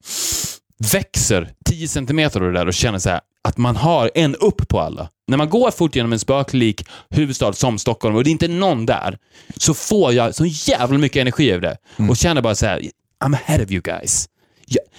växer 10 centimeter av det där och känner så här att man har en upp på alla. När man går fort genom en spöklik huvudstad som Stockholm och det är inte någon där, så får jag så jävla mycket energi över det och känner bara så här: I'm ahead of you guys.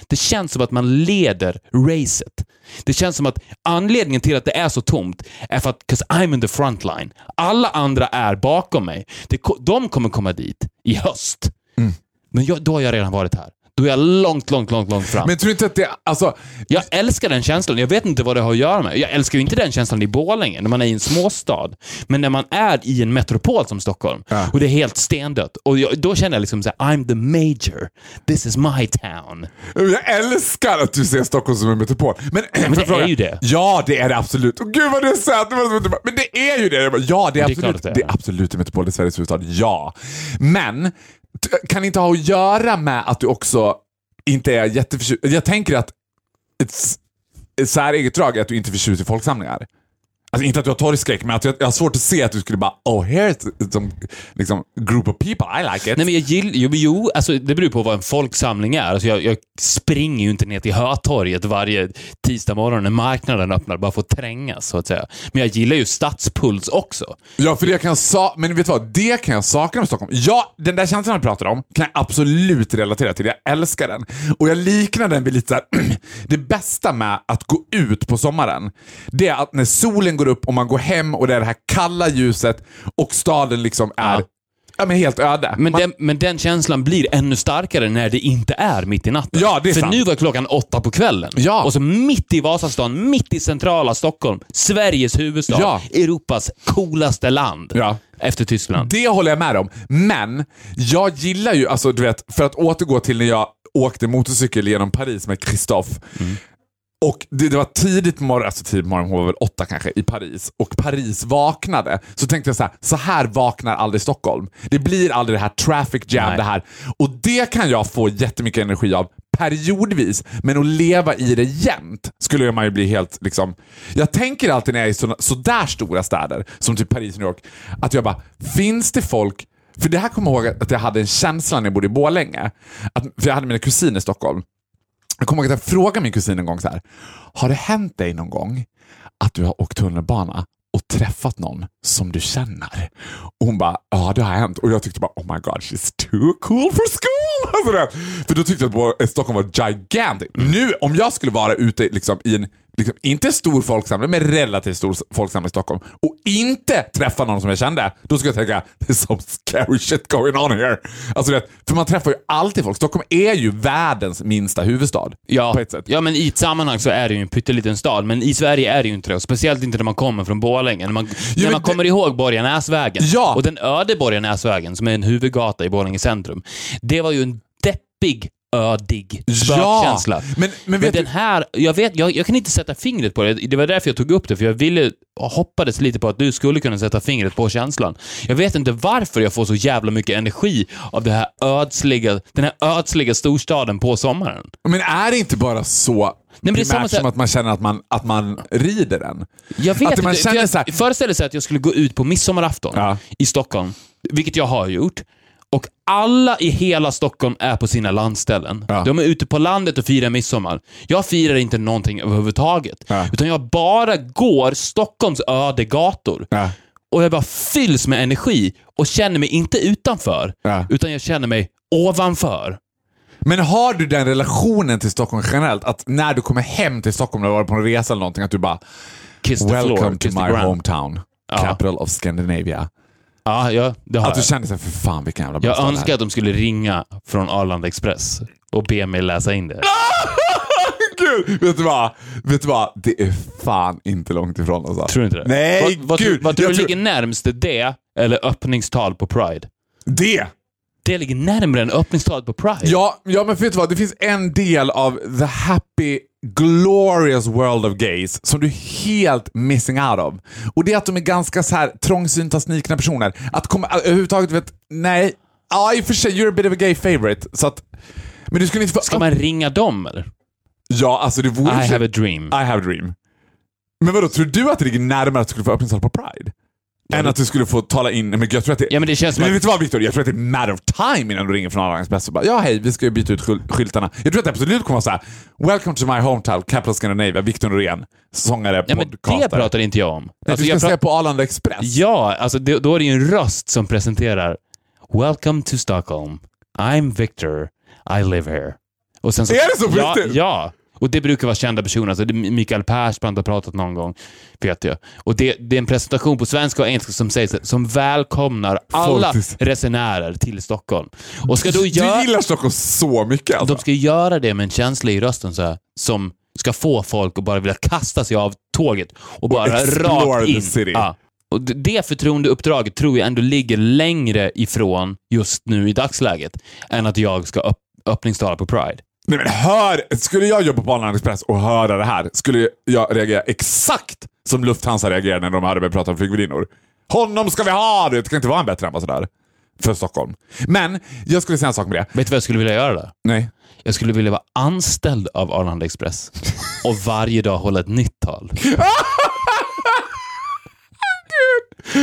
det känns som att man leder racet. Det känns som att anledningen till att det är så tomt är för att 'cause I'm in the front line. Alla andra är bakom mig. Det, de kommer komma dit i höst. Mm. Men jag, då har jag redan varit här. Då är jag långt, långt, långt, långt fram. Men tror du inte att det, alltså, Jag älskar den känslan. Jag vet inte vad det har att göra med. Jag älskar ju inte den känslan i Borlänge, när man är i en småstad. Men när man är i en metropol som Stockholm, Ja. och det är helt stendött, och jag, då känner jag liksom så här, I'm the major. This is my town. jag älskar att du ser Stockholm som en metropol. Men, men det fråga? är ju det. Ja, det är det absolut. Och gud vad du att- Men det är ju det! Ja, det är, Det är absolut, det är. det är absolut en metropol. Det är Sveriges huvudstad. Ja. Men, kan det inte ha att göra med att du också inte är jätteförtjust? Jag tänker att ett, ett säreget drag är att du inte är förtjust i folksamlingar. Alltså inte att du har torgskräck, men att jag, jag har svårt att se att du skulle bara oh here's some liksom, group of people, I like it. Nej, men jag gillar, jo, jo, alltså det beror på vad en folksamling är. Alltså jag, jag springer ju inte ner till Hötorget varje tisdag morgon när marknaden öppnar bara för att trängas, så att säga. Men jag gillar ju Stadspuls också. Ja, för det kan jag sa men vet du vad? Det kan jag sakna med Stockholm. Ja, den där känslan jag pratar om kan jag absolut relatera till. Jag älskar den. Och jag liknar den vid lite så här, det bästa med att gå ut på sommaren, det är att när solen går upp och man går hem och det är det här kalla ljuset och staden liksom är Ja. ja. men helt öde. Men, man, den, men den känslan blir ännu starkare när det inte är mitt i natten. Ja, det är För sant. nu var klockan åtta på kvällen. Ja. Och så mitt i Vasastan, mitt i centrala Stockholm, Sveriges huvudstad, Ja. Europas coolaste land. Ja. Efter Tyskland. Det håller jag med om. Men jag gillar ju, alltså du vet, för att återgå till när jag åkte motorcykel genom Paris med Christophe. Och det, det var tidigt på morgonen, alltså tidigt på morgonen, hon var väl åtta kanske, i Paris. Och Paris vaknade. Så tänkte jag så här, så här vaknar aldrig Stockholm. Det blir aldrig det här traffic jam, Nej. det här. Och det kan jag få jättemycket energi av periodvis, men att leva i det jämt skulle man ju bli helt liksom... Jag tänker alltid när jag är i såna, så där stora städer, som typ Paris och New York, att jag bara, finns det folk för det här kommer jag ihåg att jag hade en känsla när jag bodde i Borlänge. Att, för jag hade mina kusiner i Stockholm. Jag kommer ihåg att jag frågade min kusin en gång så här. Har det hänt dig någon gång att du har åkt tunnelbana och träffat någon som du känner? Och hon bara, ja det har hänt. Och jag tyckte bara, oh my god, she's too cool for school! Alltså det. För då tyckte jag att Stockholm var gigantic. Nu, om jag skulle vara ute liksom, i en, liksom, inte stor folksamling, men relativt stor folksamling i Stockholm och inte träffa någon som jag kände, då skulle jag tänka, there's some scary shit going on here. Alltså, det, för man träffar ju alltid folk. Stockholm är ju världens minsta huvudstad. Ja, ja, men i ett sammanhang så är det ju en pytteliten stad, men i Sverige är det ju inte det. Speciellt inte när man kommer från Borlänge. När man, när men man det- kommer ihåg Borgarnäsvägen. Ja. Och den öde Borgarnäsvägen, som är en huvudgata i Borlänge centrum. Det var ju en deppig, ödig spökkänsla. men- men vet den här, jag, vet, jag, jag kan inte sätta fingret på det. Det var därför jag tog upp det, för jag ville hoppades lite på att du skulle kunna sätta fingret på känslan. Jag vet inte varför jag får så jävla mycket energi av det här ödsliga, den här ödsliga storstaden på sommaren. Men är det inte bara så men det är samma som att man känner att man, att man rider den? Jag vet att man inte. känner för så här, jag föreställer sig att jag skulle gå ut på midsommarafton Ja. i Stockholm, vilket jag har gjort. Och alla i hela Stockholm är på sina landställen. Ja. De är ute på landet och firar midsommar. Jag firar inte någonting överhuvudtaget. Ja. Utan jag bara går Stockholms öde gator. Ja. Och jag bara fylls med energi och känner mig inte utanför, utan jag känner mig ovanför. Men har du den relationen till Stockholm generellt? Att när du kommer hem till Stockholm när du har varit på en resa eller någonting, att du bara Kiss “Welcome floor, to my ground." hometown, capital of Scandinavia”. Ja, ja det har Att du jag. kände såhär, för fan vilken jävla Jag önskar här." att de skulle ringa från Arlanda Express och be mig läsa in det. Gud, vet du vad? Vet du vad? Det är fan inte långt ifrån alltså. Tror du inte det? Nej, vad, vad, gud. Vad tror du ligger närmst det eller öppningstal på Pride? Det! Det ligger närmare än öppningstalet på Pride. Ja, ja, men vet du vad? Det finns en del av the happy, glorious world of gays som du är helt missing out of. Och det är att de är ganska så här trångsynta, snikna personer. Att komma överhuvudtaget, vet, nej. Ja, i och för sig, you're a bit of a gay favorite. Så att, men du skulle inte få... Ska man ringa dem eller? Ja, alltså det vore... I have a dream. I have a dream. Men vadå, tror du att det ligger närmare att du skulle få öppningstal på Pride? Än att du skulle få tala in... Men jag tror att det... Ja, men det känns Men att... vet du vad Victor? Jag tror att det är matter of time innan du ringer från Arlanda Express och bara ja hej, vi ska ju byta ut skyl- skyltarna. Jag tror att det absolut kommer vara såhär Welcome to my hometown, capital Scandinavia, Victor Norén, sångare, Ja, podcaster. det pratar inte jag om. Nej, Alltså, du ska jag säga på Arlanda Express. Ja, alltså det, då är det ju en röst som presenterar Welcome to Stockholm. I'm Victor. I live here. Och sen så, Är det så på ja, riktigt? ja. Och det brukar vara kända personer. Alltså, Mikael Persbrandt har pratat någon gång, vet jag. Och det, det är en presentation på svenska och engelska som sägs som välkomnar alla resenärer till Stockholm. Och ska då Du göra... gillar Stockholm så mycket alltså. De ska göra det med en känsla i rösten så här, som ska få folk att bara vilja kasta sig av tåget och bara explore rakt the in. city. Ja. Och det förtroendeuppdraget tror jag ändå ligger längre ifrån just nu i dagsläget än att jag ska upp, öppningstala på Pride. Nej men hör! Skulle jag jobba på Arlanda Express och höra det här skulle jag reagera exakt som Lufthansa reagerade när de hörde mig prata om flygvärdinnor. Honom ska vi ha! Det kan inte vara en bättre ambassadör för Stockholm. Men jag skulle säga en sak med det. Vet du vad jag skulle vilja göra då? Nej. Jag skulle vilja vara anställd av Arlanda Express och varje dag hålla ett nytt tal.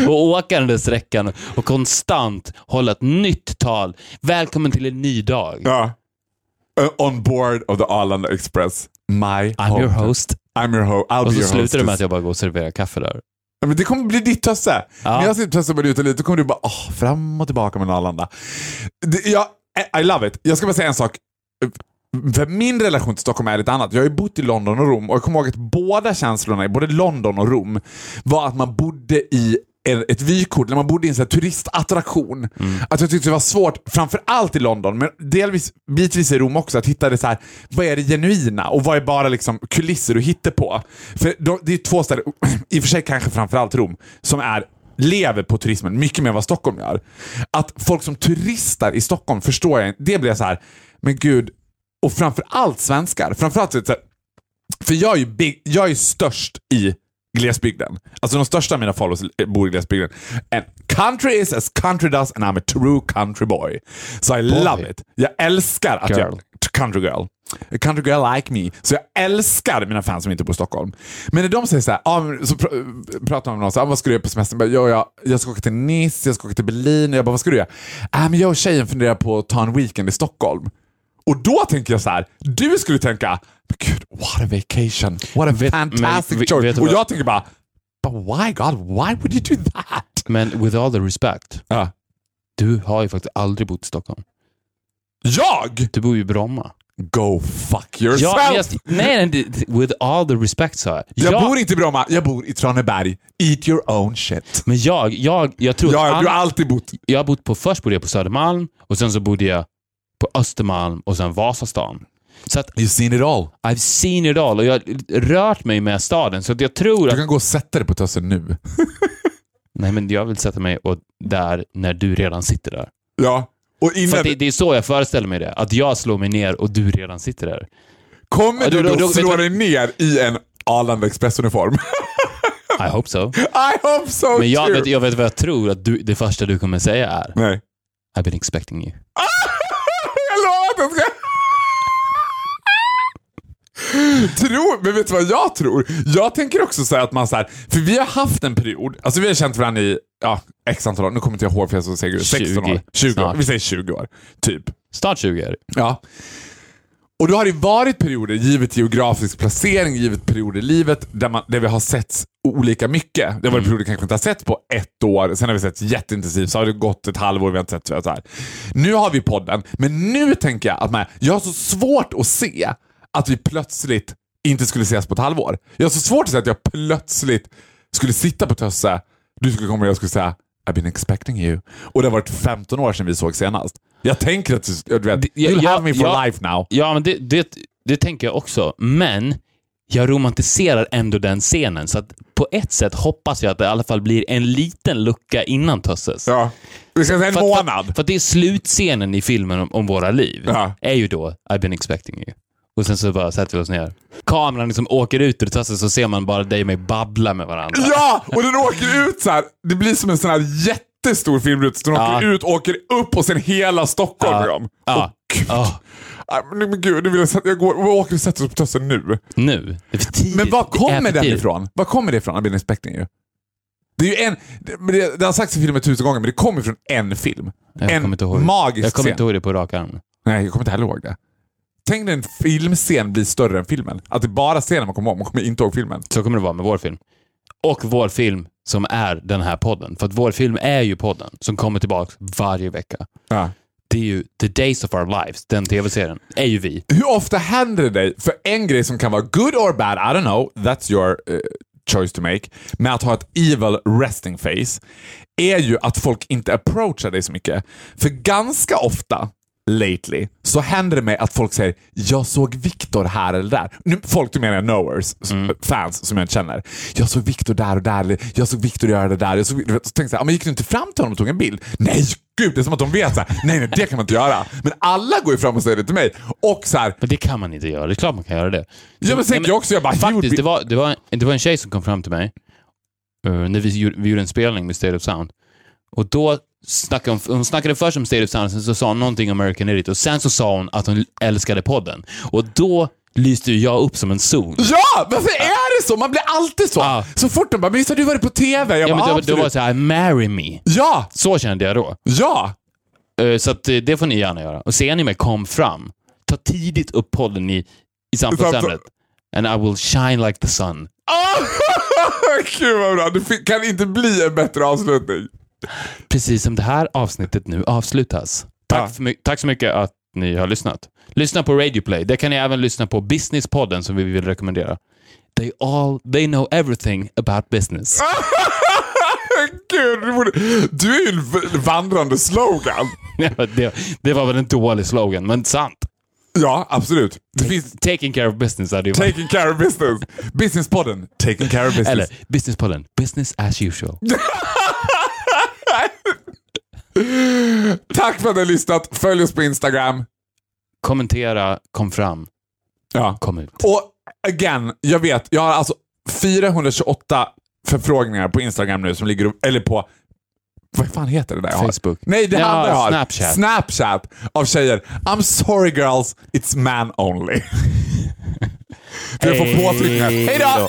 och åka den där sträckan och konstant hålla ett nytt tal. Välkommen till en ny dag. Ja. Uh, on board of the Arlanda Express. My I'm your host. I'm your host. I'll Och be så your slutar det med att jag bara går och serverar kaffe där. Ja, Men det kommer bli ditt tösse. Ja. När jag sitter och tössar mig ute lite, då kommer du bara åh, fram och tillbaka med Arlanda. Det, jag, I love it. Jag ska bara säga en sak. För min relation till Stockholm är lite annat. Jag har ju bott i London och Rom och jag kommer ihåg att båda känslorna i både London och Rom var att man bodde i en- ett vykort, när man bodde i en turistattraktion. Att jag tyckte det var svårt, framförallt i London, men delvis, bitvis i Rom också, att hitta det så här, vad är det genuina och vad är bara liksom kulisser och hittepå? För då, det är två ställen, i och för sig kanske framförallt Rom, som är lever på turismen mycket mer än vad Stockholm gör. Att folk som turistar i Stockholm förstår jag. Det blir så här, men gud, och framförallt svenskar. Framförallt så här, för jag är ju big, jag är störst i glesbygden. Alltså de största av mina followers bor i glesbygden. And country is as country does and I'm a true country boy. So I love it. Jag älskar att Girl. jag... Country girl. A country girl like me. Så jag älskar mina fans som inte bor i Stockholm. Men när de säger så här, ah, så pr- pratar man med någon, så, ah, vad ska du göra på semestern? Jag, bara, jag, jag ska åka till Nice, jag ska åka till Berlin. Jag bara, vad ska du göra? Ah, men jag och tjejen funderar på att ta en weekend i Stockholm. Och då tänker jag så här, du skulle tänka, gud, what a vacation. What a Vet- fantastic men choice. Och jag tänker bara, but why God, why would you do that? Men with all the respect, Ja. du har ju faktiskt aldrig bott i Stockholm. Jag? Du bor ju i Bromma. Go fuck yourself! Ja, jag, nej, nej, with all the respect sa jag. jag Jag- bor inte i Bromma, jag bor i Traneberg. Eat your own shit. Men jag, jag, jag tror Ja, du har alltid bott... jag har bott på, först bodde jag på Södermalm och sen så bodde jag på Östermalm och sen Vasastan. Så att You've seen it all. I've seen it all och jag har rört mig med staden så att jag tror Du att... kan gå och sätta dig på tössen nu. Nej men jag vill sätta mig och där när du redan sitter där. Ja. Och För innan... att det, det är så jag föreställer mig det. Att jag slår mig ner och du redan sitter där. Kommer Ja, du då- då, slå du- dig ner i en Arlanda Express-uniform? I hope so. I hope so Men jag too! vet, jag vet vad jag tror att du, det första du kommer säga är Nej. I've been expecting you. jag lovar att jag ska... Tror, men vet du vad jag tror? Jag tänker också säga att man så här, för vi har haft en period, alltså vi har känt varandra i ja, x antal år, nu kommer inte jag ihåg för jag så säger 16 år. 20 20 år. Vi säger 20 år, typ. Snart 20 är det. Ja. Och då har det varit perioder, givet geografisk placering, givet perioder i livet, där, man, där vi har sett olika mycket. Det har Mm. varit perioder kanske inte har sett på ett år, sen har vi sett jätteintensivt, så har det gått ett halvår vi har inte sett så här. Nu har vi podden, men nu tänker jag att man, jag har så svårt att se att vi plötsligt inte skulle ses på ett halvår. Jag har så svårt att se att jag plötsligt skulle sitta på Tösse, du skulle komma och jag skulle säga I've been expecting you. Och det har varit 15 år sedan vi såg senast. Jag tänker att du, vet, Det- you'll ja, have me for ja. life now. Ja, men det, det, det tänker jag också. Men jag romantiserar ändå den scenen. Så att på ett sätt hoppas jag att det i alla fall blir en liten lucka innan Tösses. Ja. Vi ska säga en För, månad. För, för att det är slutscenen i filmen om, om våra liv. Ja. Är ju då I've been expecting you. Och sen så bara sätter vi oss ner. Kameran liksom åker ut ur Tösses så ser man bara dig och mig babbla med varandra. Ja! Och den åker ut så här. Det blir som en sån här jättestor filmruta. Den Ja. åker ut, åker upp och sen hela Stockholm Ja. är de. Ja. Gud. Ja. Nej, men, gud, nu vill jag, sätta, jag går och åker och sätter oss på Tössen nu. Nu. Det är för tidigt. Men var kommer den ifrån? Var kommer det ifrån? I've been expecting you. Det är ju en... Det, det, det har sagts i filmen tusen gånger, men det kommer från en film. Jag en magisk Jag kommer scen. inte ihåg det på rak arm. Nej, jag kommer inte heller ihåg det. Tänk när en filmscen blir större än filmen. Att det bara scenen man kommer ihåg, man kommer inte ihåg filmen. Så kommer det vara med vår film. Och vår film som är den här podden. För att vår film är ju podden som kommer tillbaka varje vecka. Ja. det är ju The Days of Our Lives, den tv-serien, är ju vi. Hur ofta händer det dig, för en grej som kan vara good or bad, I don't know, that's your uh, choice to make, med att ha ett evil resting face, är ju att folk inte approachar dig så mycket. För ganska ofta, lately, så händer det mig att folk säger “Jag såg Viktor här eller där”. Nu, folk, du menar jag knowers, fans som jag inte känner. “Jag såg Viktor där och där”, “Jag såg Viktor göra det där”. Jag såg, så tänkte jag så här, “Men gick du inte fram till honom och tog en bild?” Nej, gud, det är som att de vet så här, nej, nej, det kan man inte göra. Men alla går ju fram och säger det till mig. Och så här, Men det kan man inte göra. Det är klart man kan göra det. Ja, men tänker jag också. Jag bara, Faktiskt, det var, det, var, det var en tjej som kom fram till mig eh, när vi vi gjorde en spelning med State of Sound. Och då snackade hon, hon snackade först om State of Sound, sen så sa hon någonting om American Idiot och sen så sa hon att hon älskade podden. Och då lyste ju jag upp som en zon. Ja, varför är det så? Man blir alltid så. Ja. Så fort de bara, men visst har du varit på TV? Jag Ja, bara, men det, det var absolut. så här, marry me. Ja, Så kände jag då. ja. Eh, Så att eh, det får ni gärna göra. Och ser ni mig kom fram, ta tidigt upp podden i, i samtalsämnet. And I will shine like the sun. Gud vad bra. Det kan inte bli en bättre avslutning. Precis som det här avsnittet nu avslutas. Tack, Ja. för tack så mycket att ni har lyssnat. Lyssna på Radio Play. Där kan ni även lyssna på Businesspodden som vi vill rekommendera. They all, they know everything about business. Gud, du är ju en vandrande slogan. Det, det var väl en dålig slogan, men sant. Ja, absolut. Det finns Taking care of business hade ju varit... Taking care of business. Businesspodden, taking care of business. Eller Businesspodden, business as usual. Tack för att ni har lyssnat. Följ oss på Instagram. Kommentera, kom fram, Ja. kom ut. Och again, jag vet, jag har alltså 428 förfrågningar på Instagram nu som ligger, och- eller på, vad fan heter det där? Facebook. Nej, det Ja, andra jag har. Snapchat. Snapchat av tjejer. I'm sorry girls, it's man only. Jag får påtryckningar. Hej då!